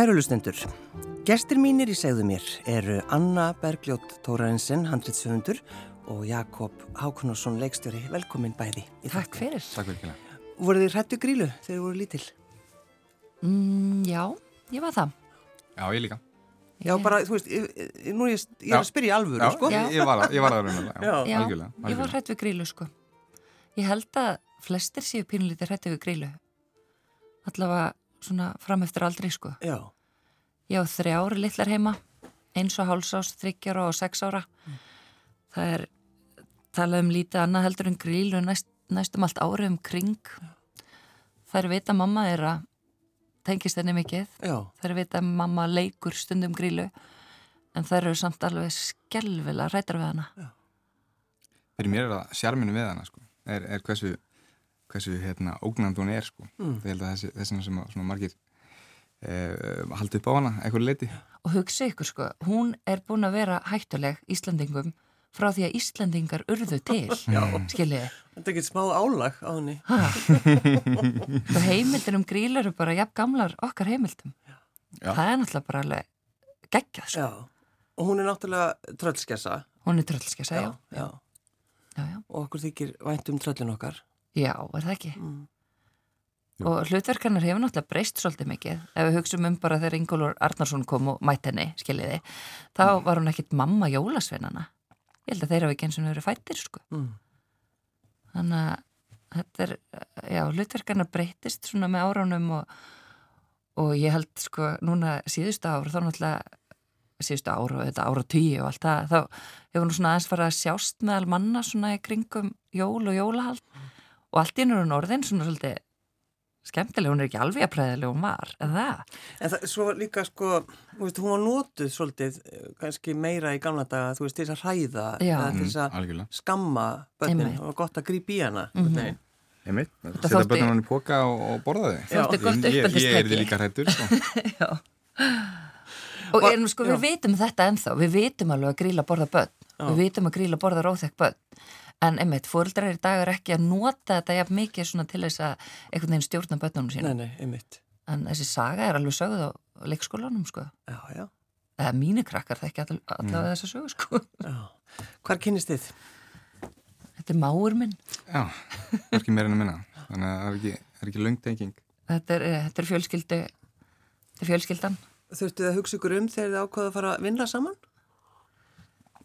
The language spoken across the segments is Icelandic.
Kæru lustendur, gestir mínir í segðu mér eru Anna Bergljótt Tórarensen, handritsöfundur og Jakob Hákonarsson, leikstjóri. Velkomin bæði. Takk fyrir. Takk fyrir. Voru þið hrættu grílu þegar þið voru lítil? Mm, já, ég var það. Já, ég líka. Já, bara, þú veist, nú er ég, ég er að spyrja í alvöru, já, sko. Já, ég, var að, ég var að raunlega. Já, Já, algjörlega, ég var algjörlega. hrætt við grílu sko. Ég held að flestir séu pínulítið hrætt við grílu. Allavega svona fram eftir aldrei sko. Já, Ég á þrjári litlar heima, eins og hálsás, þryggjar og sex ára. Það er talað um lítið annað heldur en grílu næst, næstum allt árið um kring. Það er vita mamma er að tengist henni mikið. já, Það er vita mamma leikur stundum grílu en það eru samt alveg skelvilega rættar við hana. Fyrir mér er það sjarminu við hana, sko. Er, er hversu, hversu, hérna, ógnand hún er, sko. Mm. Það held að þessi, þessina sem að svona margir eh, haldi upp á hana, eitthvað leiti. Og hugsa ykkur sko, hún er búin að vera hættuleg Íslandingum frá því að Íslandingar urðu til, skiljiði. þetta er ekki smá álag á henni. Og heimildir um gríl eru bara jafn gamlar okkar heimildum. Já. Það er náttúrulega bara alveg geggjað sko. Já, og hún er náttúrulega tröllskessa. Hún er tröllskessa, já. já. Já, já. Og okkur þykir vænt um tröllin okkar. Já, er það ekki? Mm. Og hlutverkarnir hefur náttúrulega breyst svolítið mikið. Ef við hugsaum um bara þegar Ingólfur Arnarsson kom og mætt henni, skiljiði, þá var hún ekkit mamma jólasveinana. Ég held að þeir hafa ekki eins og verið fættir, sko. Mm. Þannig að þetta er, já, hlutverkarnar breytist svona með áránum og, og ég held, sko, núna síðustu ár, þá náttúrulega síðustu ár og þetta ára tíu og allt það, þá hefur hún svona aðeins farið að sjást meðal manna svona í kringum jól og jólahald og allt í hennu er hún orðin svona svolítið skemmtileg, hún er ekki alveg að præðileg hún var, eða það? En það, svo líka sko, þú veist, hún var notuð svolítið, eh, kannski meira í gamla daga, þú veist, til þess að hræða, til Mm, þess að algjörlega. skamma börnin, Einmitt. var gott að grípa í hana. Mm Einmitt. Þetta Setja þótti- börnunum í póka og, og borða. Þótti Ég- ég- Ég er því líka hrættur, sko. Já. Og erum sko, já. við vitum þetta ennþá, við vitum alveg að gríla borða börn, Já. við vitum að gríla borða róþekk börn, en einmitt, fóreldrar í dag er ekki að nota þetta jafn mikið svona til þess að einhvern veginn stjórna börnunum sína. Nei, nei, einmitt. En þessi saga er alveg sögð á leikskólanum, sko. Já, já, Eða mínu krakkar, það ekki all, allavega þessa sögu, sko. já. Hvar kynnist þið? Þetta er máur minn, Já, það er ekki meira en að minna. Þannig að það er ekki, er ekki löng tenging. þetta er, eh, þetta er fjölskyldu, þetta er fjölskyldan. Þurftu þið að hugsa ykkur um þegar þið ákvaða að fara að vinna saman?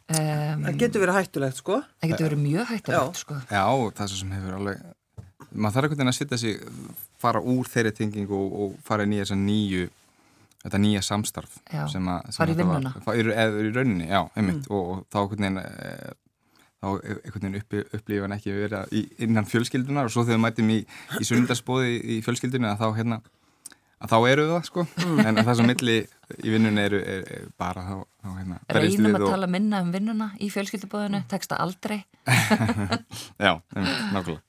Um, Það getur verið hættulegt, sko. það getur verið mjög hættulegt, sko. Já, það er sem hefur alveg maður þarf veginn að setja sig fara úr þeirri tengingu og, og fara inn í þessa nýju þetta nýja samstarf Já, sem að sem fara í vinnuna. eða í rauninni, já, einmitt og, og þá einhvern veginn e, þá einhvern veginn uppi, upplifa hann ekki vera í, innan fjölskyldunar og svo þegar við mætum í, í sundarspóði í, að þá hérna að þá eru það sko en að það sem milli í vinnunni eru er, er bara þá, þá hérna Reynum við að og- tala minna um vinnuna í fjölskyldubóðinu, tekst það aldrei. já, nákvæmlega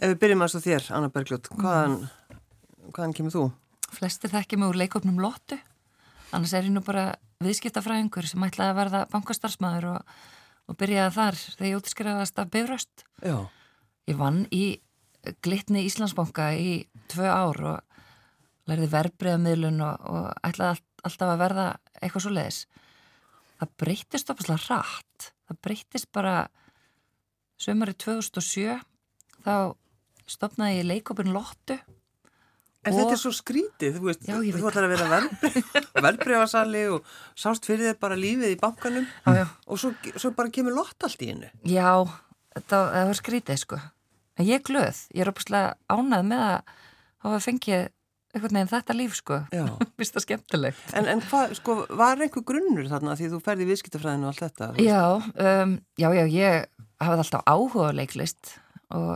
Ef við byrjum að svo þér, Anna Bergljótt, hvaðan, hvaðan kemur þú? Flestir þekki mig úr leikopnum Lottu, annars er ég nú bara viðskiptafræðingur sem ætlaði að verða bankastarfsmæður og, og byrjaði þar þegar ég útskrifaðast af Bifröst. Já, Ég vann í glitni Íslandsbanka í tvö ár og lærði verbreyðamiðlun og, og ætlaði allt, alltaf að verða eitthvað svo leiðis. Það breytist opaslega rætt. Það breytist bara sömari 2007 þá stopnaði ég leikopin Lottu en Og- þetta er svo skrítið, þú veist, Já, þú ætlar að vera verbreyfasali og sást fyrir þér bara lífið í bankanum Já, og svo, svo bara kemur lott allt í hennu. Já, það, var skrítið sko. En ég glöð, ég er opaslega ánað með að hafa fengið einhvern veginn þetta líf sko. Vist það skemmtilegt. En, en hvað, sko, var einhver grunnur þarna því þú ferði í viðskiptafræðinu og allt þetta? Já, um, já, já, ég hafði alltaf áhuga á leiklist og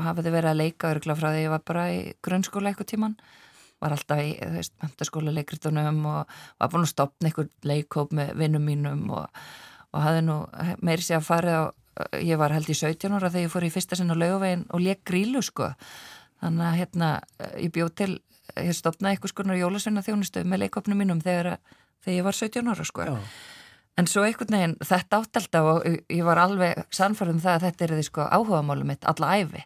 hafði verið að leika örgla frá því ég var bara í grunnskóla eitthvað tíman var alltaf í, þú veist, mentaskóla leikritunum og var búin að stopna einhver leikóp með vinnum mínum og, og hafði nú meiri sé að farið á ég var held í 17 ára þegar ég fór í fyrsta sinn á laugavegin og leik grílu sko þannig að hérna ég bjóð til ég stopnaði eitthvað skonar jólasveina þjónustu með leikópnum mínum þegar, þegar ég var 17 ára sko Já. En svo einhvern veginn, þetta átt alltaf og ég var alveg sannfærð um það að þetta er því sko áhugamálum mitt alla æfi.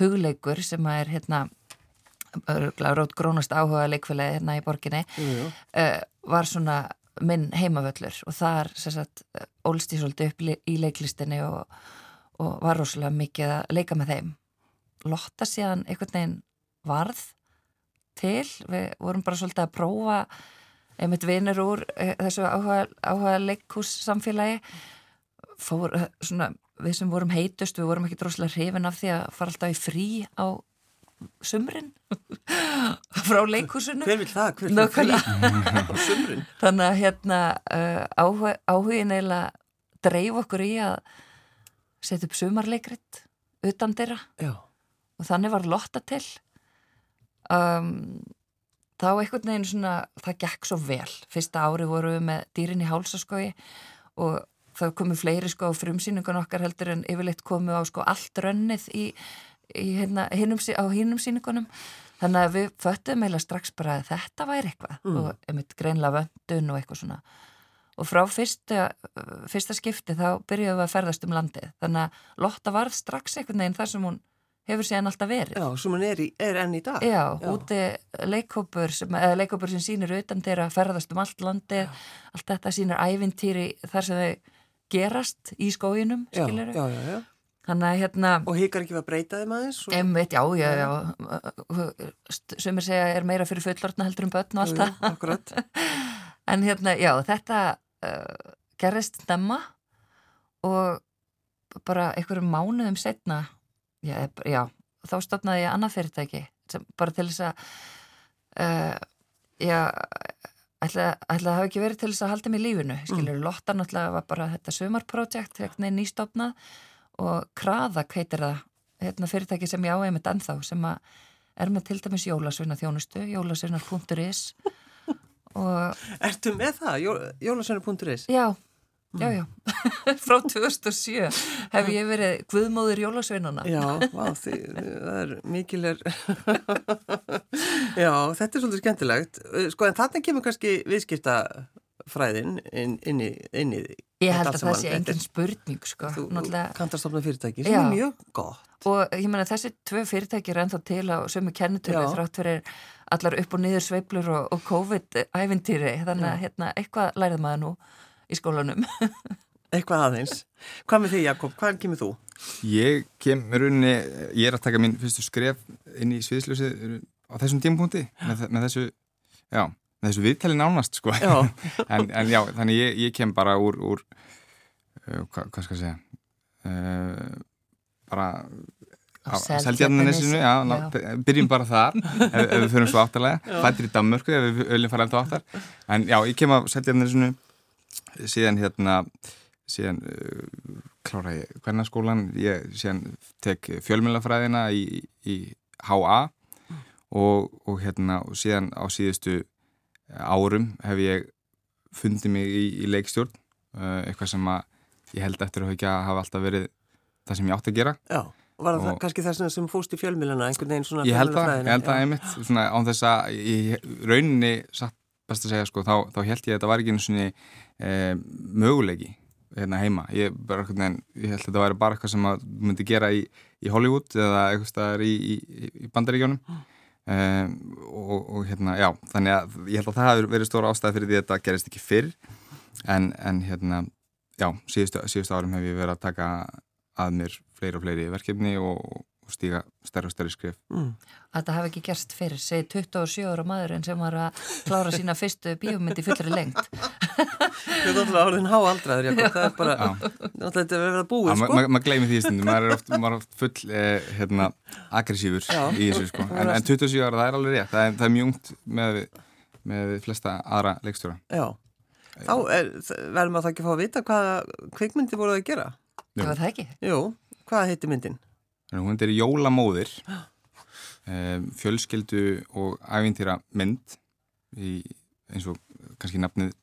Hugleikur sem að er hérna Rót Grónast áhuga leikfélagi hérna í borginni jú. uh, var svona minn heimavöllur og þar sagt, ólst ég svolítið upp í leiklistinni og, og var rosalega mikið að leika með þeim Lotta síðan einhvern veginn varð til, við vorum bara svolítið að prófa einmitt vinir úr eh, þessu áhuga, áhuga leikhús samfélagi fór eh, svona, við sem vorum heitust við vorum ekki droslega hrifin af því að fara alltaf í frí á sumrin. Frá leikhúsinu. Hver vil það, hver vil það á sumrin? Þannig að hérna uh, áhuga, áhugin eiginlega dreif okkur í að setja upp sumarleikrit utan þeirra. Já. og þannig var lotta til um, þá einhvern veginn svona það gekk svo vel. Fyrsta ári voru við með dýrin í hálsaskói og það komu fleiri sko frumsýningun okkar heldur en yfirleitt komu á sko allt rönnið í, í hérna, hinum, á hinnum síningunum þannig að við föttum eða strax bara að þetta væri eitthvað mm. og einmitt greinlega vöndun og eitthvað svona. Og frá fyrsta, fyrsta skipti þá byrjuðum við að ferðast um landið. Þannig að Lotta varð strax einhvern veginn þar sem hún hefur síðan alltaf verið. Já, sem hún er, er enn í dag. Já, Já. úti leikópur sem, leikópur sem sínir utan þeirra ferðast um allt landið, Já. allt þetta sínir ævintýri þar sem þau gerast í skóginum, skilur Já, já, já. Þannig að hérna... Og hikar ekki að breyta þeim aðeins? Og... Einmitt, já, já, já. Sem er segja er meira fyrir fullortna heldur um börn og allt það. Akkurat. en hérna, já, þetta uh, gerist stemma og bara einhverjum mánuðum setna já, já þá stopnaði ég annað fyrirtæki sem bara til þess að uh, já ætla að hafi ekki verið til þess að halda mig í lífinu skilur, mm. Lotta náttúrulega var bara þetta sumarprojekt, hérna nýstopnað og Kraðak heitir það hérna, fyrirtæki sem ég áhegði með ennþá sem að er með til dæmis jólasveina þjónustu jólasveina.is Ertu með það? Jó, jólasveina.is? Já Já, já, frá 2007 hef ég verið guðmóður jólasveinuna. Já, vá, því, það er mikilir, já, þetta er svolítið skemmtilegt. Sko, en þarna kemur kannski viðskiptafræðin inn, inn í, inn í Ég held að það sé engin spurning, sko. Þú kantarstofna fyrirtæki, sem er mjög gott. Og ég menna, þessi tvö fyrirtæki er ennþá til á sömu kennitölu þrátt fyrir allar upp og niður sveiblur og, og COVID-ævintýri, þannig að hérna, eitthvað lærið maður nú í skólanum. Eitthvað aðeins. Hvað með þig Jakob, hvaðan kemur þú? Ég kem rauninni, ég er að taka minn fyrstu skref inn í sviðsljósið á þessum tímpunkti með, með þessu, já, með þessu viðtali nánast sko. Já. en, en já, þannig ég, ég kem bara úr, úr uh, hvað, hvað skal ég segja, uh, bara á Seldjarnanesinu, já, já. byrjum bara þar ef, ef við fyrir svo áttalega, fættir í Danmörku ef við öllum fara enda áttar, en já, ég kem á Seldjarnanesinu síðan hérna síðan uh, klára ég hvernig skólan, ég síðan tek fjölmjölafræðina í, í HA og, og hérna og síðan á síðustu árum hef ég fundið mig í, í leikstjórn uh, eitthvað sem að ég held eftir að hafa alltaf verið það sem ég átti að gera. Já, var það og, kannski þess sem fóst í fjölmjölana einhvern veginn svona Ég held það, ég held það einmitt. Svona án þess að í rauninni satt best að segja sko, þá, þá held ég að þetta var ekki einu svoni e, möguleiki hérna heima. Ég, bara, ég held að þetta væri bara eitthvað sem maður myndi gera í, í Hollywood eða eitthvað staðar í, í, í bandaríkjónum e, og, og hérna já, þannig að ég held að það hefur verið stóra ástæði fyrir því að þetta gerist ekki fyrr. En, en hérna já, síðustu, síðustu árum hef ég verið að taka að mér fleiri og fleiri verkefni og og stíga stærra og stærri skrif mm. Þetta hafi ekki gerst fyrir, segi 27 ára maðurinn sem var að klára sína fyrstu bíómyndi fullri lengt Þú er náttúrulega orðin háaldraður það er bara, þetta er verið að búið sko. Maður ma ma gleymi því stundum, maður er oft, maður er oft full eh, hérna, aggressífur í þessu sko, en, en 27 ára það er alveg rétt, það er, það er mjög ungt með, með flesta aðra leikstjóra. Já, þá verðum að það ekki fá að vita hvaða kveikmyndi voruð að gera? Var það ekki. Jú, hvað heiti myndin? Hún er Jólamóðir. Um, fjölskyldu og ævintýra mynd í, eins og kannski nafnið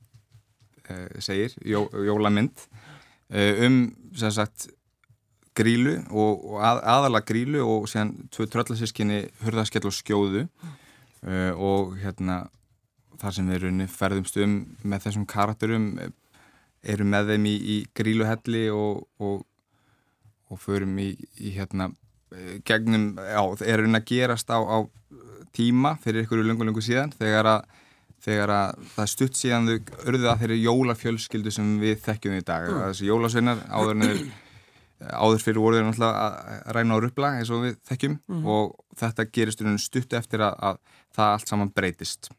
uh, segir, jó, Jólamynd. Uh, um sem sagt grílu og, og að, aðala grílu og séðan tvö tröllasískinni hurðaskell og skjóðu. Uh, og hérna þar sem við erum ferðumst um með þessum karakterum erum með þeim í, í gríluhelli og, og og förum í, í hérna gegnum, já, er hún að gerast á, á tíma fyrir ykkur lungu lungu síðan þegar að, þegar að það stutt síðan þau örðu að þeirri jólafjölskyldu sem við þekkjum í dag. Mm. Þessi jólasveinar áður áður fyrir voruður náttúrulega að ræna á röpla eins og við þekkjum mm. og þetta gerist stutt eftir að, að það allt saman breytist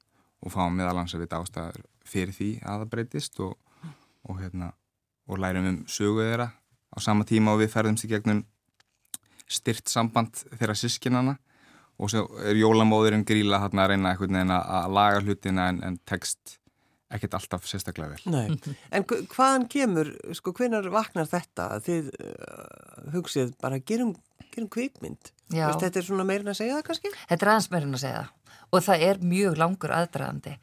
og fáum meðalans að vita ástæður fyrir því að það breytist og, og, hérna, og lærum um sögu þeirra á sama tíma og við ferðumst í gegnum styrt samband þeirra sískinana og svo er jólamóðurinn gríla þarna að reyna að, að laga hlutina en, en text ekkert alltaf sérstaklega vel. Nei, en hvaðan kemur, sko, hvenar vaknar þetta að þið uh, hugsið bara gerum, gerum kvikmynd? Vist, þetta er svona meirin að segja það kannski? Þetta er aðeins meirin að segja það og það er mjög langur aðdraðandi.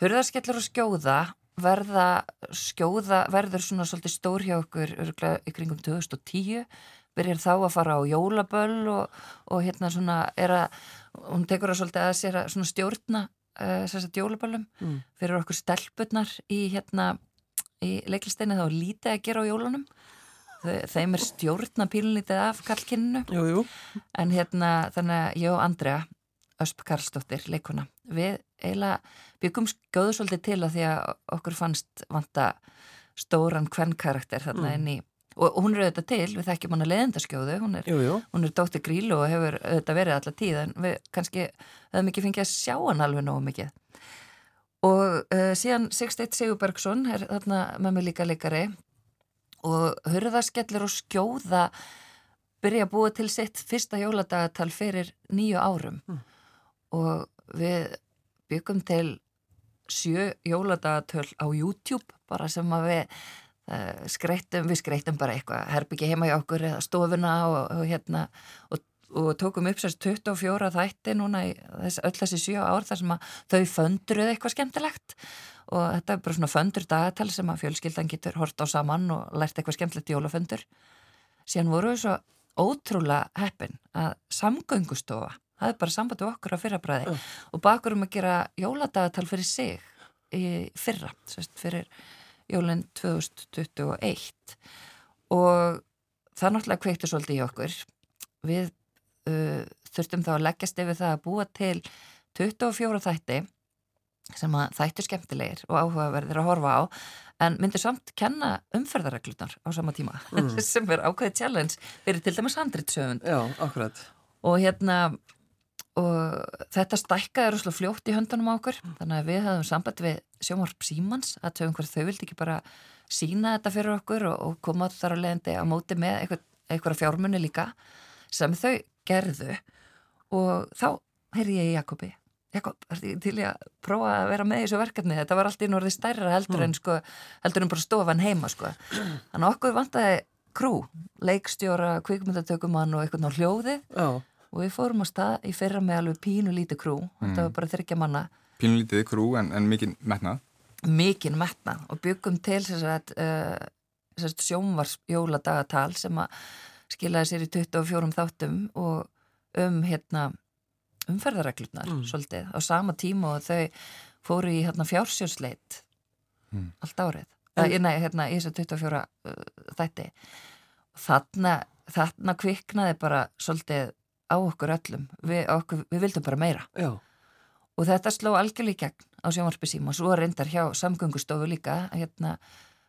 Hörðarskellur og skjóða verða skjóða, verður svona svolítið stór hjá okkur í kringum 2010 byrjar þá að fara á jólaböll og, og hérna svona er að hún tekur að svolítið að sér að svona stjórna uh, sérstaklega jólaböllum mm. fyrir okkur stelpunnar í hérna í leiklisteinu þá lítið að gera á jólunum. Þeim er stjórna pílunlítið af kallkinninu en hérna þannig að ég og Andrea Ösp Karlsdóttir, leikuna við eiginlega byggum skjóðu svolítið til að því að okkur fannst vanta stóran hvern karakter þarna mm. inn í og hún er auðvitað til, við þekkjum hann að leðendaskjóðu hún er, er dóttir grílu og hefur auðvitað verið alltaf tíð en við kannski hefum ekki fengið að sjá hann alveg nógu mikið og uh, síðan Sigsteit Sigurbergsson er þarna með mig líka leikari og hörðaskellur og skjóða byrja að búa til sitt fyrsta jóladagatal fyrir nýju árum mm. og við byggum til sjö jóladagatöl á YouTube bara sem að við Eh, skreittum, við skreittum bara eitthvað herbyggi heima í okkur eða stofuna og, og hérna og, og tókum upp sérst 24 þætti núna í þess, öll þessi 7 ár þar sem að þau föndruð eitthvað skemmtilegt. Og þetta er bara svona föndur dagatal sem að fjölskyldan getur hort á saman og lært eitthvað skemmtilegt jólaföndur síðan voru við svo ótrúlega heppin að samgöngustofa það er bara samband við okkur á fyrrabræði uh. og bakur um að gera jóladagatal fyrir sig í fyrra, sérst fyrir jólinn 2021 og það náttúrulega kveiktu svolítið í okkur. Við uh, þurftum þá að leggjast yfir það að búa til 24 þætti sem að þættu skemmtilegir og áhugaverðir að horfa á en myndir samt kenna umferðarreglunar á sama tíma mm. sem er ákveðið challenge fyrir til dæmis handritsöfund Já, akkurat. Og hérna og þetta stækkaði rosalega fljótt í höndunum á okkur. Þannig að við hafðum samband við sjómarp Símans að þau einhver þau vildi ekki bara sína þetta fyrir okkur og, og koma þar á leðandi á móti með eitthvað, eitthvað fjármunni líka sem þau gerðu. Og þá heyrði ég Jakobi. Jakob, til ég að prófa að vera með í þessu verkefni? Þetta var alltaf í norði stærra heldur mm. en sko, heldur en bara stofan heima sko. þannig að okkur vantæði krú leikstjóra, kvikmyndatökumann og eitthvað ná hljóðið. Oh og við fórum á stað í fyrra með alveg pínu lítið krú. Mm. þetta var bara þryggja manna. Pínu lítið krú en, en mikinn metnað? Mikinn metnað. Og byggum til að uh, sjónvarsjóladagatal sem að skilaði sér í 24 þáttum og um hérna umferðareglurnar mm. svolítið. Á sama tíma og þau fóru í hérna fjársjósleit mm. allt árið. En, Nei, hérna í þessu 24 uh, þætti. Þarna, þarna kviknaði bara svolítið á okkur öllum. Við, okkur, við vildum bara meira. Já. og þetta sló algjörlega í gegn á sjónvarpisím og svo reyndar hjá samgöngustofu líka hérna,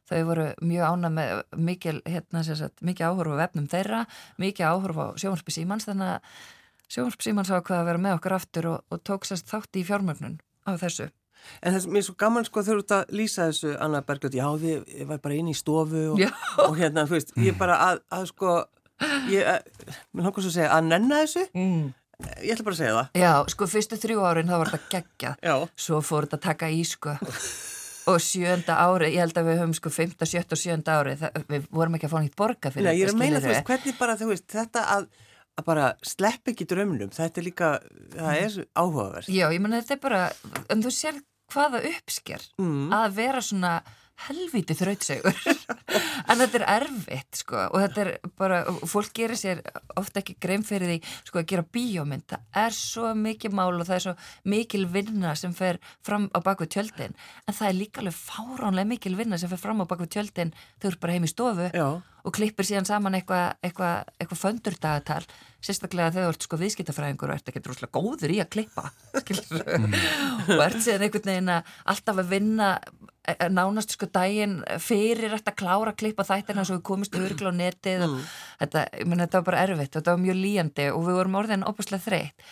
þau voru mjög ána með mikil, hérna, sagt, mikið áhorf á vefnum þeirra, mikið áhorf á sjónvarpisímans þannig að sjónvarpisímans ákvaða að vera með okkur aftur og, og tók sérst þátt í fjármögnun á þessu. En er mér svo gaman sko út að lýsa þessu Anna Bergljótt, já þið, var bara inn í stofu og, og hérna, þú veist, ég bara að, að sko mér langar svo að segja að nenna þessu mm. ég ætla bara að segja það Já, sko fyrstu þrjú árin þá var þetta geggja Já. svo fór þetta að taka í sko og sjönda ári, ég held að við höfum sko 5, 7 og sjönda ári, það, við vorum ekki að fá nýtt borga fyrir Nei, ég er að meina þú veist, hvernig bara þú veist, þetta að, að bara slepp ekki drömnum, þetta er líka það er áhugaverð Já, ég menna þetta er bara, en þú sér hvaða uppsker mm. að vera svona helviti þrautsegur. En þetta er erfitt sko og þetta er bara, fólk gerir sér ofta ekki grein fyrir því sko að gera bíómynd, það er svo mikið mál og það er svo mikil vinna sem fer fram á bakvið tjöldin. En það er líka alveg fáránlega mikil vinna sem fer fram á bakvið tjöldin. Þau eru bara heim í stofu Já. og klippir síðan saman eitthvað eitthva, eitthva föndurdagatal. Sérstaklega þú ert sko viðskiptafræðingur og ert ekki droslega góður í að klippa mm. og ert síðan einhvern veginn að alltaf að vinna nánast sko daginn fyrir þetta klára klippa þættirna svo við komist örgla á netið mm. og þetta, meni, þetta var bara erfitt þetta var mjög líjandi og við vorum orðin opuslega þreytt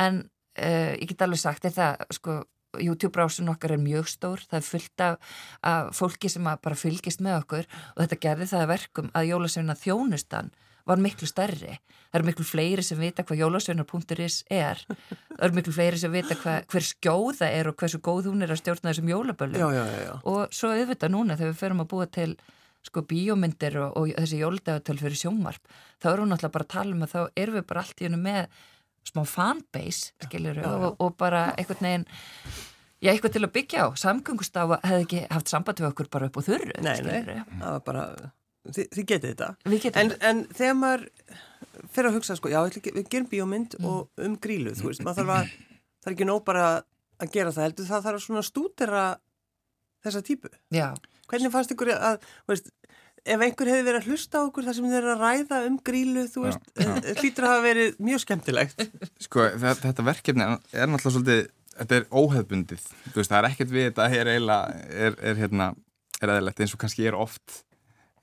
en uh, ég get alveg sagt þetta sko YouTube-brásun okkar er mjög stór, það er fullt af, af fólki sem bara fylgist með okkur og þetta gerði það verkum að Jólasveina þjónustan var miklu stærri. Það eru miklu fleiri sem vita hvað jólasveinar.is er. Það eru miklu fleiri sem vita hva, hver skjóða er og hversu góð hún er að stjórna þessum jólaböllum. Og svo auðvitað núna þegar við ferum að búa til sko bíómyndir og, og þessi jóldagatöl fyrir sjónvarp, þá eru hún alltaf bara að tala um að þá erum við bara allt í hennu með smá fanbase, skiljur, og, og bara einhvern veginn Já, eitthvað til að byggja á. Samgöngustafa hefði ekki haft samband við okkur bara upp á þurru. Nei, nei, það var bara þið, þið getið þetta en, en þegar maður fyrir að hugsa sko, já, við gerum bíómynd mm. og um grílu, þú veist, maður þarf að það er ekki nóg bara að gera það heldur, það þarf að svona stúdera þessa típu. Já. Hvernig fannst ykkur að, veist, ef einhver hefði verið að hlusta á okkur þar sem þeir eru að ræða um grílu, þú veist, eh, hlýtur að hafa verið mjög skemmtilegt. Sko, þetta, verkefni er náttúrulega svolítið, þetta er óhefbundið, þú veist, það er ekkert við þetta er eiginlega, er, er hérna, er eðalegt eins og kannski er oft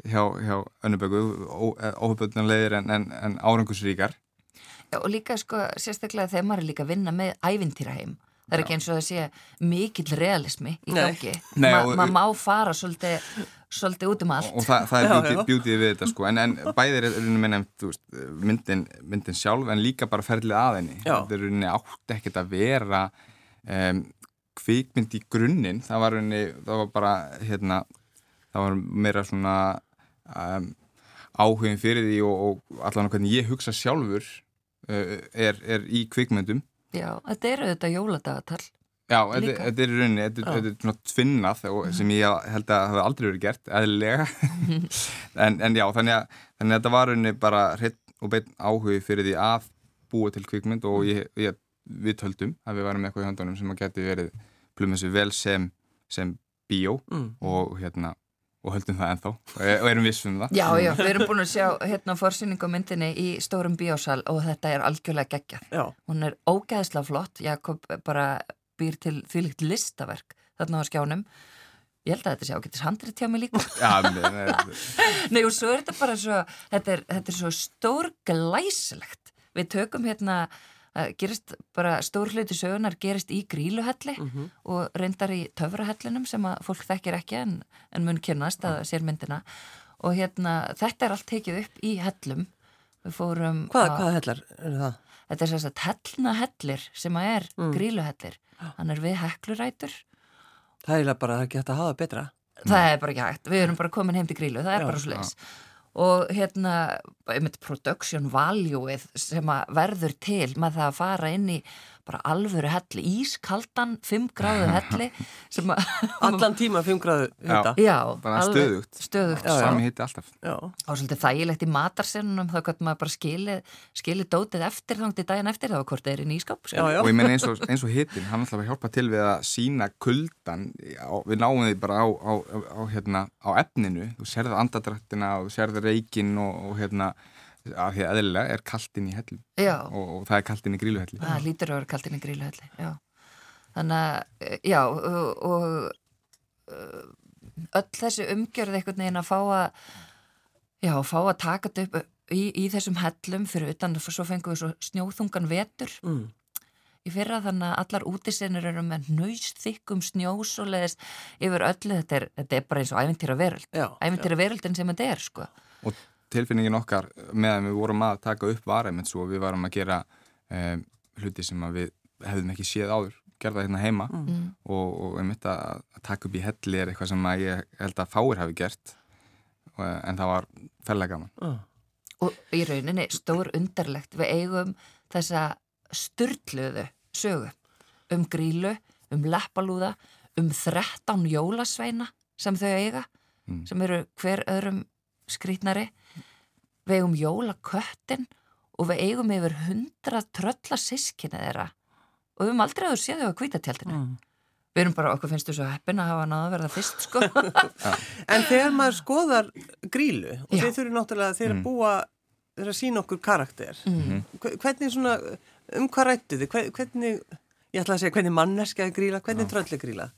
hjá, hjá önnuböku óhefbundnulegir en, en, en árangusríkar Já, og líka sko sérstaklega þegar maður er líka að vinna með ævintýraheim. Það er Já. ekki eins og það sé mikill realismi í gangi. Maður ma má fara svolítið, svolítið út um allt. og, það, það er bjútið við þetta sko. En, en bæðir er nefnt myndin, myndin sjálf en líka bara ferlið aðeinni þetta er rauninni átt ekkert að vera um, kvikmynd í grunninn. Það var rauninni, það var bara hérna, það var meira svona um, áhugin fyrir því og, og allan hvernig ég hugsa sjálfur uh, er, er í kvikmyndum. Já, þetta eru þetta jóladagatal Já, þetta, þetta er í rauninni, þetta, er svona tvinnað sem ég held að það hefði aldrei verið gert, eðlilega. En, en já, þannig að, þannig að þetta var rauninni bara hreitt og beint áhugi fyrir því að búa til kvikmynd og ég, ég, við töldum að við varum eitthvað í höndunum sem að geti verið plumins við vel sem, sem bíó mm. og hérna og höldum það ennþá. Og erum vissum það. Já, já, við erum búin að sjá hérna fórsýningumyndinni í stórum bíósal og þetta er algjörlega geggjað. Hún er ógeðsla flott, Jakob bara býr til þvílikt listaverk þarna á skjánum. Ég held að þetta sé ágættis handrið tjá mig líka Já, nei, nei, og svo er þetta bara svo þetta er, þetta er svo stór glæsilegt við tökum hérna gerist bara stór hluti sögunar gerist í gríluhelli mm -hmm. og reyndar í töfrahellinum sem að fólk þekkir ekki en, en mun kynast að sér myndina og hérna þetta er allt tekið upp í hellum. Hvað, hvaða hellar eru það? Þetta er þess að hellnahellir sem að er mm. gríluhellir hann er við heklurætur. Það er bara ekki hægt að hafa betra. Það er bara ekki hægt, við erum bara komin heim til grílu það er já, bara svo leiðis og hérna, einmitt production value-ið sem að verður til með það að fara inn í bara alvöru helli, ískaldan 5 gráðu helli Allan tíma 5 gráðu hitta Já, bara stöðugt, stöðugt Sami hitti alltaf. Já. Og svolítið þægilegt í matarsennunum þá kannski maður bara skilið skili dótið eftir til daginn eftir þá hvort það er í nýskap já, já. Og ég menn eins og, og hittin, hann ætlaði að hjálpa til við að sína kuldan við náum því bara á, á, á, hérna, á efninu, þú serður andadrættina og þú serður reikin og, og hérna af því að eðlilega er kaltinn í hellum og, og það er kaltinn í gríluhelli það lítur að vera kaltinn í gríluhelli já. þannig að eh, já og, og eh, öll þessi umgjörð einhvern veginn að fá að já, fá að taka þetta upp í, í þessum hellum fyrir utan og svo fengum við svo snjóþungan vetur mm. í fyrra þannig að allar útisennir eru með nöysþykkum snjósulegis yfir öllu. Þetta er, þetta er bara eins og ævintýra veröld ævintýra veröldin sem þetta er sko. Og tilfinningin okkar meðan við vorum að taka upp varæmið svo við varum að gera um, hluti sem við hefðum ekki séð áður gerða hérna heima mm. mm. og, og einmitt að, að taka upp í helli er eitthvað sem ég held að fáir hafi gert og, en það var fellega gaman uh. Og í rauninni stór undarlegt við eigum þessa styrtluðu sögu um grílu, um leppalúða um 13 jólasveina sem þau eiga mm. sem eru hver öðrum skrítnari við eigum jólaköttin og við eigum yfir hundra trölla sískina þeirra. Og við höfum aldrei að þú séð þau á kvítatjaldinu mm. við erum bara, okkur finnst þú svo heppin að hafa náða að verða fyrst sko. En þegar maður skoðar grílu og þeir þurfi náttúrulega þeir að mm. búa þeir að sína okkur karakter. Mm. hvernig svona, um hvað rættu þið? Hvernig, ég ætla að segja hvernig manneskaði gríla, hvernig trölli gríla?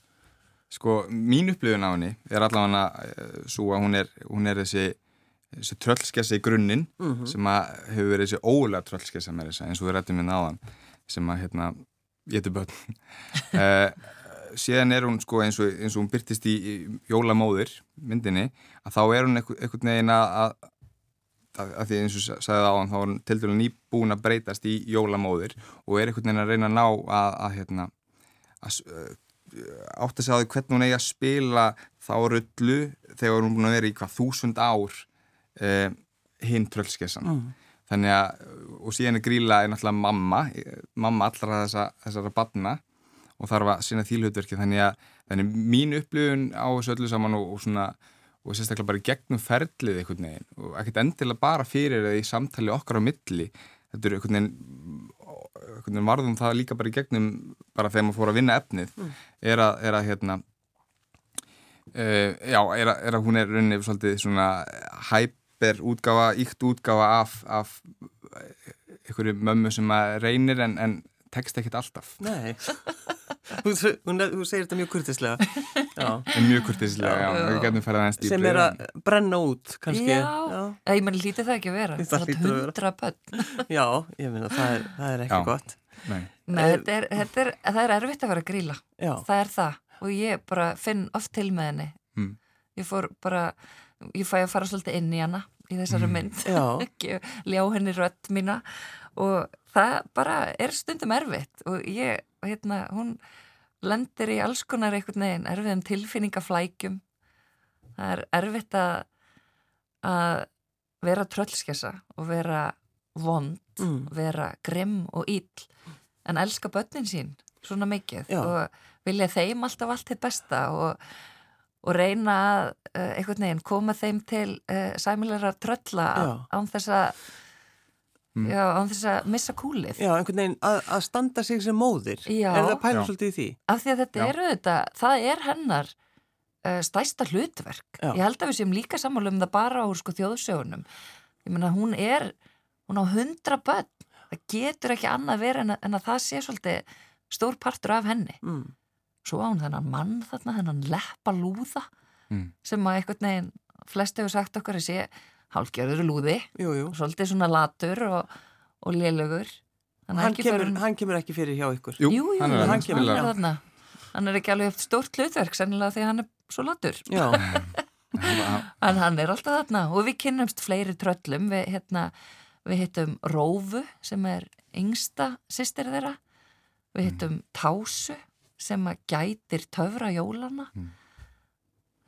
Sko, mín upplifun á henni er allavega uh, svo að hún er, hún er þessi þessi tröllskessa í grunninn mm -hmm. sem að hefur verið þessi ólega tröllskessa með þess að eins og við rættum við náðan sem að hérna, getur börn uh, síðan er hún sko eins og, eins og hún byrtist í, í jólamóðir myndinni að þá er hún einhvern veginn að, að, að því eins og sagði á hann þá er hún til dælu nýbúin að breytast í jólamóðir og er einhvern veginn að reyna að ná að, að hérna að átt að segja á því hvernig hún eigi að spila þá rullu þegar hún búin að vera í hvað þúsund ár uh, hinn tröllskessan mm. þannig að, og síðan er gríla er náttúrulega mamma, mamma allra þessa, þessara badna og þarf að sína þýlhutverki þannig að þannig mín upplifun á þessu öllu saman og, og svona og sérstaklega bara gegnum ferlið einhvern veginn og ekkert endilega bara fyrir eða í samtali okkar á milli þetta er einhvern veginn, einhvern veginn varðum það líka bara í gegnum bara þegar maður fór að vinna efnið mm. er, að, er að hérna uh, já, er að, er að hún er rauninni svolítið svona hæp er útgáfa, íkt útgáfa af, af einhverju mömmu sem að reynir en, en tekst ekkert alltaf. Nei, þú, þú segir þetta mjög kurtislega Mjög kurtislega, já, já. við getum færað aðeins dýpri. Sem er að brenna út, kannski. Já, já. ég menn lítið það ekki að vera. Það er hundra bönn Já, ég menna, það er, það er ekki já. gott. Nei, Nei þetta er, þetta er, það er erfitt að vera að gríla Það er það. Og ég bara finn oft til með henni. Mm. Ég fór bara ég fæ að fara svolítið inn í hana í þessari mm. mynd ekki ljá henni rött mína og það bara er stundum erfitt og ég, hérna, hún lendir í alls konar einhvern veginn erfiðum tilfinningaflækjum það er erfitt að að vera tröllskessa og vera vond, mm. vera grimm og íll en elska börnin sín svona mikið Já. og vilja þeim alltaf allt til besta og og reyna að uh, einhvern veginn koma þeim til uh, sæmilegra trölla án þess að mm. já, án þess að missa kúlið. Já, einhvern veginn að, að standa sig sem móðir. Já. er það pæla svolítið í því? Af því að þetta já. eru þetta, það er hennar uh, stæsta hlutverk. Ég held að við séum líka sammálu um það bara á sko, þjóðsögunum. Ég menna hún er, hún á hundra börn. Það getur ekki annað verið en, en að það sé svolítið stór partur af henni. Mm svo á hún þennan mann þarna, þennan leppa lúða mm. sem að eitthvað neginn flesti hefur sagt okkar að sé hálfgerður lúði jú, jú. svolítið svona latur og, og lélögur hann kemur, fyrir... hann kemur ekki fyrir hjá ykkur. Jú, jú, hann er, hann kemur, hann er, hann er ekki alveg eftir stórt hlutverk sennilega því hann er svo latur. En hann er alltaf þarna. Og við kynnumst fleiri tröllum. Við, hérna, við hittum Rófu sem er yngsta sýstir þeirra. Við hittum Tásu sem að gætir töfra jólana mm.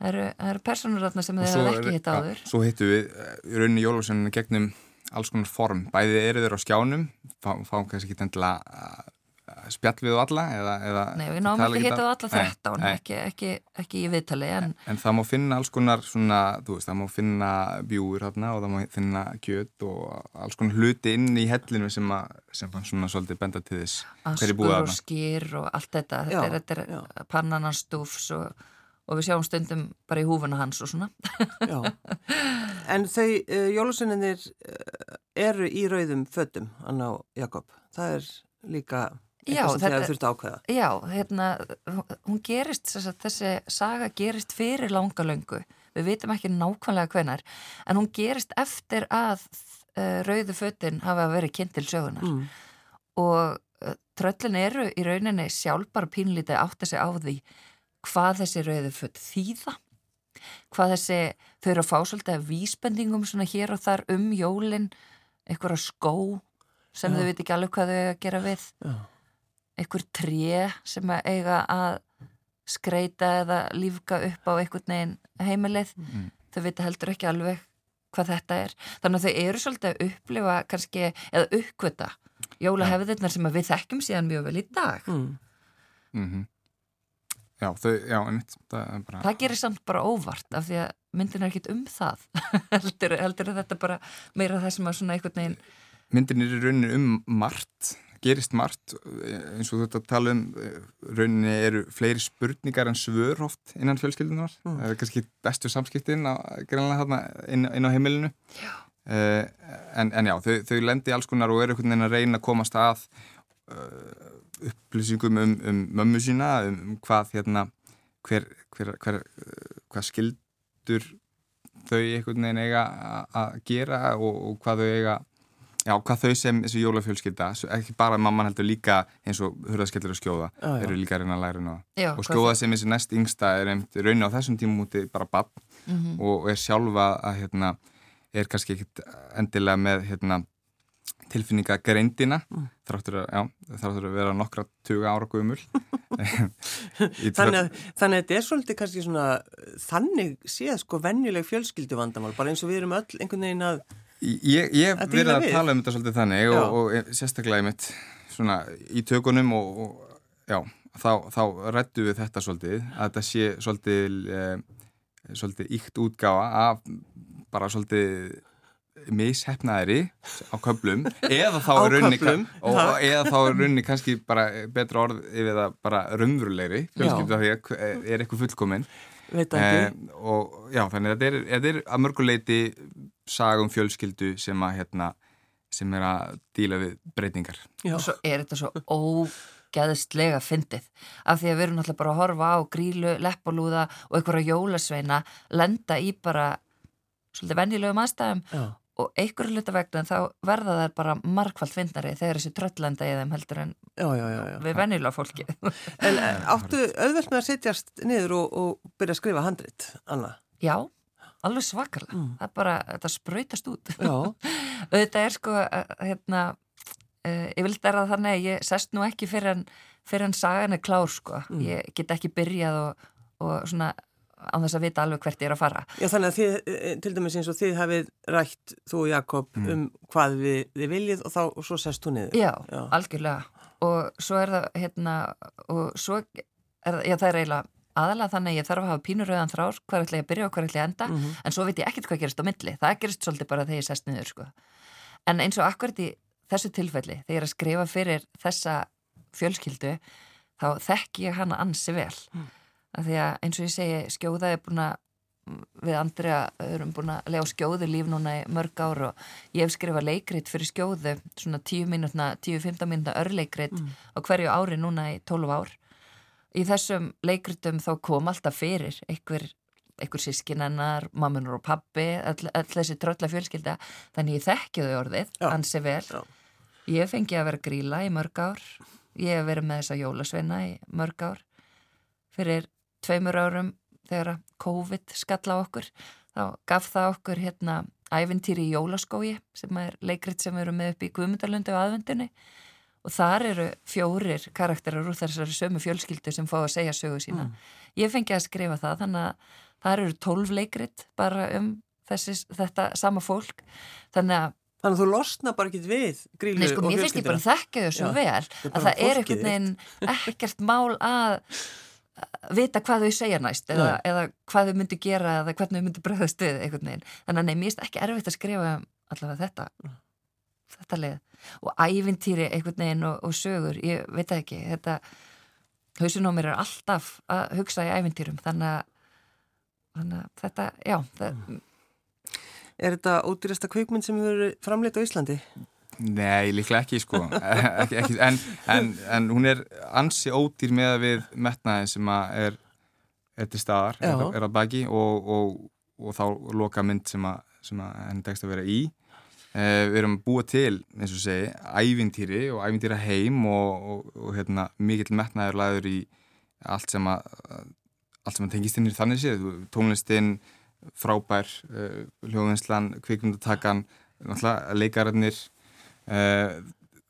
það eru, eru personur sem þeir hafa ekki hitt áður. Svo hittu við uh, rauninni jólasunni gegnum alls konar form, bæði eru þeir á skjánum fáum fá kannski ekki endilega spjall við alla eða, eða Nei, við náum ekki hitt á alla þrettán ekki, ekki, ekki í viðtali en, en það má finna alls konar svona, veist, það má finna bjúur hérna og það má finna kjöt og alls konar hluti inn í hellinu sem, a, sem fann svona svolítið benda til þess Askur og skýr og allt þetta. Já, þetta er, þetta er pannananstúfs og, og við sjáum stundum bara í húfuna hans og svona. En þau uh, eh, jólusinninir uh, eh, eru í rauðum föttum Anna og Jakob, það er líka eitthvað sem þið þurftu ákveða. Já, hérna, hún gerist þessi saga gerist fyrir langa löngu. Við vitum ekki nákvæmlega hvenar en hún gerist eftir að uh, rauðu föttin hafa verið kynnt til sögunar mm. og uh, tröllin eru í rauninni sjálf bara pínlítið átt að segja á því hvað þessi rauðu fött þýða hvað þessi, þau eru að fá svolítið vísbendingum svona hér og þar um jólin eitthvað skó sem Já. þau veit ekki alveg hvað þau að gera við. Já einhver tré sem að eiga að skreita eða lífka upp á einhvern veginn heimilið mm. þau vita heldur ekki alveg hvað þetta er þannig að þau eru svolítið að upplifa kannski, eða uppkvita jólahefðirnar sem við þekkjum síðan mjög vel í dag mm. Mm -hmm. já, þau, já, einmitt það, bara... það gerir samt bara óvart af því að myndin er ekkit um það heldur, heldur að þetta bara meira það sem að svona einhvern veginn myndin er í rauninni um margt gerist margt. Eins og að tala um rauninni eru fleiri spurningar en svör oft innan fjölskyldunar mm. það er kannski bestu samskiptin á, inn, inn á heimilinu. Uh, en, en já, þau, þau lendi alls konar og eru einhvern veginn að reyna að komast að uh, upplýsingum um, um mömmu sína um hvað hérna hver, hver, hver, hvað skildur þau einhvern veginn eiga að gera og, og hvað þau eiga Já, hvað þau sem þessu jólafjölskylda, ekki bara mamman heldur líka eins og hurðaskellur og skjóða, já, já. eru líka að reyna að læra það. Og skjóða sem þessi næst yngsta er einmitt raun á þessum tímum úti bara bann mm -hmm. og er sjálfa að hérna, er kannski ekkit endilega með hérna, tilfinninga greindina, mm. þráttur að, að vera nokkra tuga ára guðmul. þannig, þannig að þetta er svolítið kannski svona, þannig séð sko vennileg fjölskyldu vandamál, bara eins og við erum öll einhvern veginn að Ég hef verið að tala um þetta svolítið þannig og, og sérstaklega ég mitt svona í tökunum og, og já, þá, þá rættu við þetta svolítið að þetta sé svolítið eh, svolítið íkt útgáfa af bara svolítið mishefnaðri á köplum eða þá er raunni og eða þá raunni kannski bara betra orð yfir það bara raunverulegri er eitthvað fullkominn eh, og já þannig að þetta er, þetta er að mörguleiti sagum fjölskyldu sem að hérna, sem er að díla við breytingar. Já. Og svo er þetta svo ógæðistlega fyndið af því að við erum náttúrulega bara að horfa á grílu, leppalúða og einhverja jólasveina lenda í bara svolítið vennilegum aðstæðum Já. Og einhverju hluta vegna þá verða þær bara markvallt fyndari þegar þessi tröllenda í þeim heldur en já, já, við vennilega fólki. En eh, áttu auðvelt með að setjast niður og, og byrja að skrifa handrit, Anna? Já alveg svakarlega, mm. það bara þetta spröytast út þetta er sko hérna uh, ég vildi er að þannig að ég sest nú ekki fyrir en, fyrir en sagan er klár sko, mm. ég get ekki byrjað og, og svona á þess að vita alveg hvert ég er að fara Já þannig að þið, eh, til dæmis eins og þið hafið rætt þú og Jakob mm. um hvað við, við viljið og þá og svo sest þú niður Já, já, algjörlega og svo er það hérna og svo er það, já það er eiginlega aðalega þannig að ég þarf að hafa pínuröðan þrár hvað ætla ég að byrja og hvað ætla ég að enda mm -hmm. en svo veit ég ekkert hvað gerist á milli, það gerist svolítið bara þegar ég sest niður sko. en eins og akkurat í þessu tilfelli þegar ég er að skrifa fyrir þessa fjölskyldu þá þekk ég hana ansi vel mm. Af því að eins og ég segi skjóða er búin að við Andrea erum búin að lega á skjóðu líf núna í mörg ár og ég hef skrifað leikrit fyrir skjóðu svona 10-15 minúta örleikrit mm. á hverju ári núna í 12 ár. Í þessum leikritum þá kom alltaf fyrir einhver, einhver sískinennar, mammunur og pappi all, all þessi trölla fjölskylda. Þannig ég þekki þau orðið, ansi vel. Já. ég fengi að vera gríla í mörg ár. Ég hef verið með þessa jólasveina í mörg ár. Fyrir tveimur árum þegar COVID skalla okkur þá gaf það okkur hérna ævintýri í jólaskói sem er leikrit sem erum með upp í Guðmundalundu aðvendunni og þar eru fjórir karakterar úr þessari sömu fjölskyldu sem fá að segja sögu sína. Mm. Ég fengi að skrifa það þannig að þar eru tólf leikrit bara um þessi, þetta sama fólk þannig að Þannig að þú losna bara ekki við grílu Nei, sko, og fjölskyldina. Mér finnst ég bara að þekka þau svo Já, vel að það er einhvern veginn ekkert mál að vita hvað þau segja næst eða, eða hvað þau myndi gera eða hvernig þau myndi bregðast við einhvern veginn. Þannig að nei, mér finnst ekki erfitt að skrifa allavega þetta, þetta leið og ævintýri einhvern veginn og, og sögur, ég veit ekki. Þetta, mér er alltaf að hugsa í ævintýrum þannig að, þannig að þetta, já það... Er þetta ódýrasta kveikmynd sem hefur framleitt á Íslandi? Nei, líklega ekki sko. Ekki, ekki, en, en, en hún er ansi ódýr með að við metnaði sem að er, er til staðar, er, er að baki og, og, og þá loka mynd sem að, sem að henni tekst að vera í. Eh, við erum búið til, eins og segi, ævintýri og ævintýra heim og, og, og hérna, mikill metnaður laður í allt sem að, allt sem að tengist inn í þannig séð, tónlistinn, frábær, uh, hljóðvinslan, kvikmyndatakan, leikararnir uh,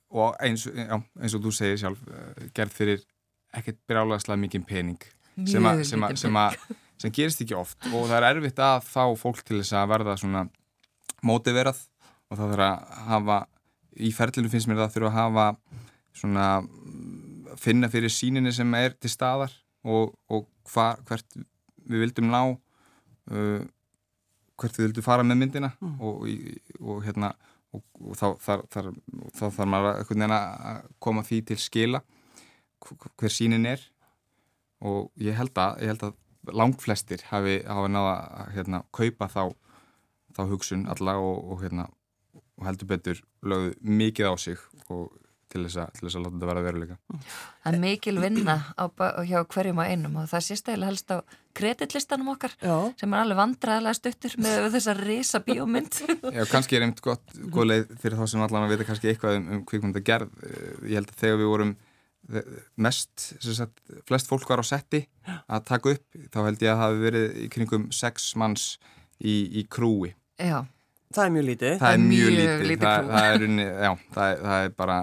og eins, já, eins og þú segir sjálf, uh, gerð fyrir ekkert brálagslega mikið pening sem, a, sem, a, sem, a, sem gerist ekki oft og það er erfitt að fá fólk til þess að verða svona mótiverað og það þarf að hafa í ferlinu finnst mér það þurfa að hafa svona finna fyrir síninni sem er til staðar og, og hva, hvert við vildum ná uh, hvert við vildum fara með myndina mm. og, og hérna og, og þá þarf maður að koma því til skila hver sínin er. Og ég held að, ég held að langflestir hafi, hafi náða að hérna, kaupa þá, þá hugsun alla og, og, hérna, og heldur betur lögðu mikið á sig og til þess að, til þess að láta þetta vera veruleika. Það er mikil vinna á, hjá hverjum og einum og það sést eiginlega helst á kreditlistanum okkar Já. sem er alveg vandræðilega stuttur með þessa risa bíómynd. Já, kannski er einmitt gott, góð leið fyrir þá sem allan að vita kannski eitthvað um, um kvikmynda gerð. Ég held að þegar við vorum mest, sagt, flest fólk var á setti að taka upp, þá held ég að það hafi verið í kringum sex manns í, í krúi. Já. Það er mjög lítið. Það er mjög lítið, lítið það, það, er unni, já, það, er, það er bara,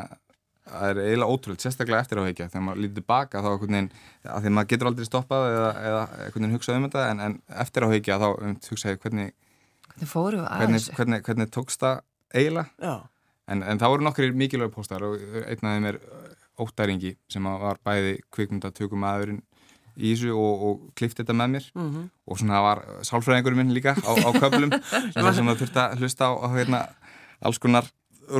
það er eiginlega ótrúlega, sérstaklega eftir áhegja, þegar maður lítið baka þá veginn, að því maður getur aldrei stoppað eða, eða hugsað um þetta, en, en eftir áhegja þá um, hugsaði hvernig, hvernig hvernig, hvernig, hvernig tókst það eiginlega, en, en það voru nokkri mikilvæg póstar og einn af þeim er óttaringi sem var bæði kvikmundatökum aðurinn í þessu og, og klift þetta með mér. Mm -hmm. og svona það var sálfræðingurum minn líka á, á köflum sem það þurfti að hlusta á, á hérna, alls konar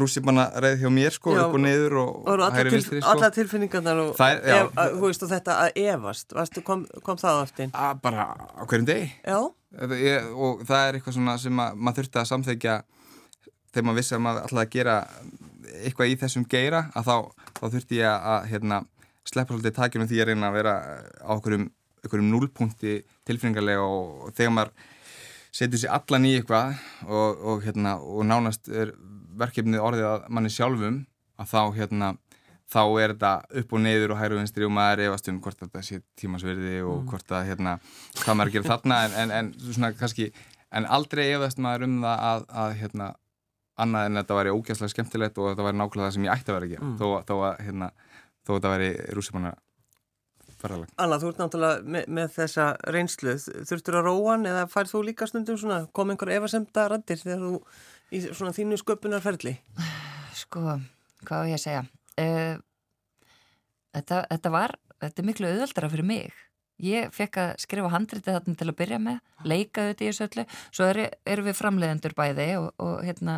rússipanna reið hjá mér sko, já, upp og niður og, og hægri vinstri sko. Alla tilfinningarnar og, er, ef, að, veist, og þetta að evast, Vastu, kom, kom það aftin? Að bara á hverjum degi ég, og það er eitthvað svona sem að, maður þurfti að samþekja þegar maður vissi að maður ætlaði að gera eitthvað í þessum geira að þá, þá þurfti ég að hérna, sleppa svolítið takjum því að reyna að vera á okkurum, núlpunkti tilfinningarlega og, og þegar maður setur sér allan í eitthvað og, og, hérna, og nánast er verkefnið orðið að manni sjálfum að þá hérna þá er þetta upp og neyður og hæru vinstri og maður efast um hvort þetta sé tímasverði og mm. hvort að hérna hvað maður gerir þarna en, en, en svona kannski en aldrei efast maður um það að, að hérna annað en þetta væri ógæslega skemmtilegt og þetta væri nákvæmlega það sem ég ætti að vera að gera mm. þó, þó að hérna, þó þetta væri rússipanna ferðalag. Anna, þú ert náttúrulega með, með þessa reynslu, þurftur að róan eða færð þú líka stundum svona, kom einhver efasemta randir þegar þú í svona þínu sköpunarferðli? Sko, hvað er ég að segja? Uh, þetta, þetta var, þetta er miklu auðvöldara fyrir mig Ég fekk að skrifa handritið þarna til að byrja með, leika þetta í þessu öllu, svo erum er við framleiðendur bæði og, og hérna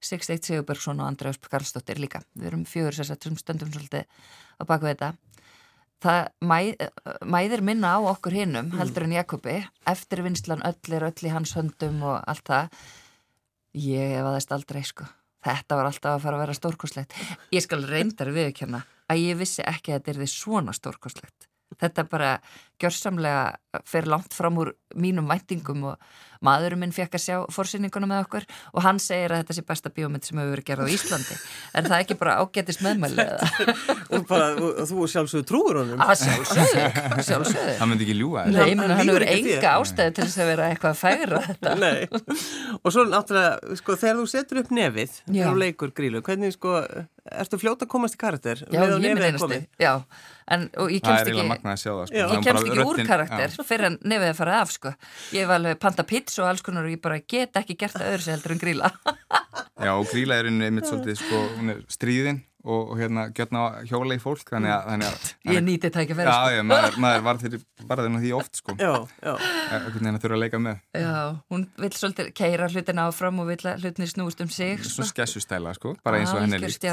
Sixteitt Sigurbergsson og András Karlsdóttir líka. Við erum fjögur sérstaklega sem stöndum svolítið á baku þetta. Það mæ, mæðir minna á okkur hinnum, mm. heldur en Jakobi, eftir vinslan öll er öll í hans höndum og allt það. Ég hefaðist aldrei, sko. Þetta var alltaf að fara að vera stórkoslegt. Ég skal reyndar viðkjöna að ég vissi ekki að þetta er því svona stórkoslegt. Þetta bara gjörsamlega fer langt fram úr mínum væntingum og maðurinn minn fekk að sjá fórsýninguna með okkur og hann segir að þetta sé besta bíómynd sem hefur verið gerað á Íslandi. En það er ekki bara ágætist meðmæli og, bara, og þú sjálfsögur trúur honum. Að sjálfsögur, sjálfsögur hann myndi ekki ljúa Nei, hann hefur enga ástæði til þess að vera eitthvað að færa þetta. Og svo náttúrulega, sko, þegar þú setur upp nefið þegar þú leikur grílu, hvernig sko ertu fljóta að komast í karakter? Já, ég minn einasti Já, en, og ég kemst ekki, það, sko. ég kemst ekki úr karakter já. fyrir en nefið að fara af sko. ég var alveg panta pits og alls konar og ég bara get ekki gert það öðru sem heldur en gríla Já og gríla er einmitt svolítið sko, hún er stríðin og, og hérna gjörna hjóla í fólk þannig að, þannig að Ég nýti þetta ekki að vera Já, sko. já, maður, maður var þeirri bara þennan því oft sko Já, já Ekkert neina þurfa að leika með Já, hún vil svolítið keira hlutin áfram og vil að hlutin snúst um sig Svo sko. skessustæla sko, bara eins og henni líkt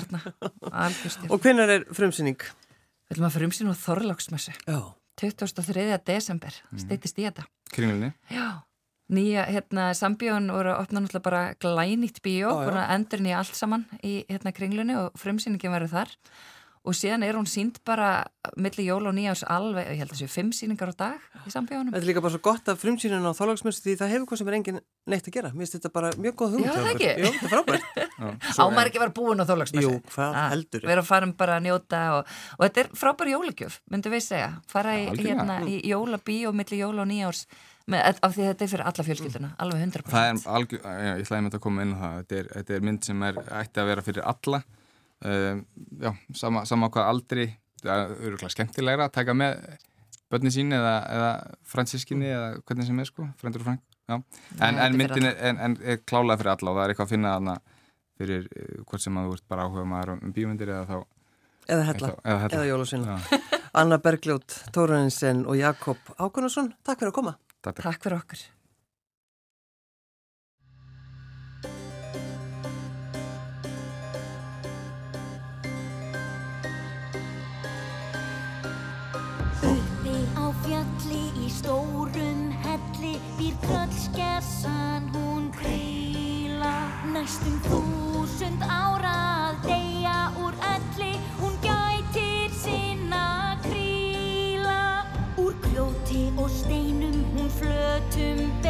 Og hvernig er frumsýning? Við viljum að frumsýning á Þorláksmessu Já 23. desember, mm. steytist í þetta Kringlunni? Já, nýja, hérna, sambjón voru að opna náttúrulega bara glænýtt bíó, voru að endur nýja allt saman í, hérna, kringlunni og frumsýningin verður þar og síðan er hún sínd bara millir jól og nýjárs alveg, ég held að það séu fimm síningar á dag í sambjónum. Þetta er líka bara svo gott að frumsýninu á þálagsmjössu því það hefur hvað sem er engin neitt að gera. Mér finnst þetta bara mjög góð hugmynd. Já, það ekki. Jú, þetta er frábært. Ámar ekki vera búin á þálagsmjössu. Jú, hvað ah, heldur? Við erum að fara bara að njóta og, og þetta er frábæri jólagjöf, myndu við segja. Fara í, ja, hérna, í jólabí og millir jól og nýjárs Með, af því þetta er fyrir alla fjölskylduna, alveg 100% Það er algjör, ég ætlaði með þetta að koma inn á það þetta er, þetta er mynd sem er ætti að vera fyrir alla uh, já, sama, sama hvað aldri það er öruglega skemmtilegra að taka með börni sín eða, eða fransískinni eða hvernig sem er sko, frændur og frank en, en myndin er, en, en er klálega fyrir alla og það er eitthvað að finna aðna fyrir uh, hvort sem að þú ert bara áhuga maður um bíomyndir eða þá eða hella, eða, eða jólusinn Anna Bergljót, Tóraninsen og Jakob Ákunarsson, takk fyrir að koma. Takk, takk fyrir okkur. Fjalli í stórum helli býr tröllskessan hún kríla Næstum þúsund ára að deyja úr elli. Hún gætir sinna kríla Úr grjóti og steinum hún flötum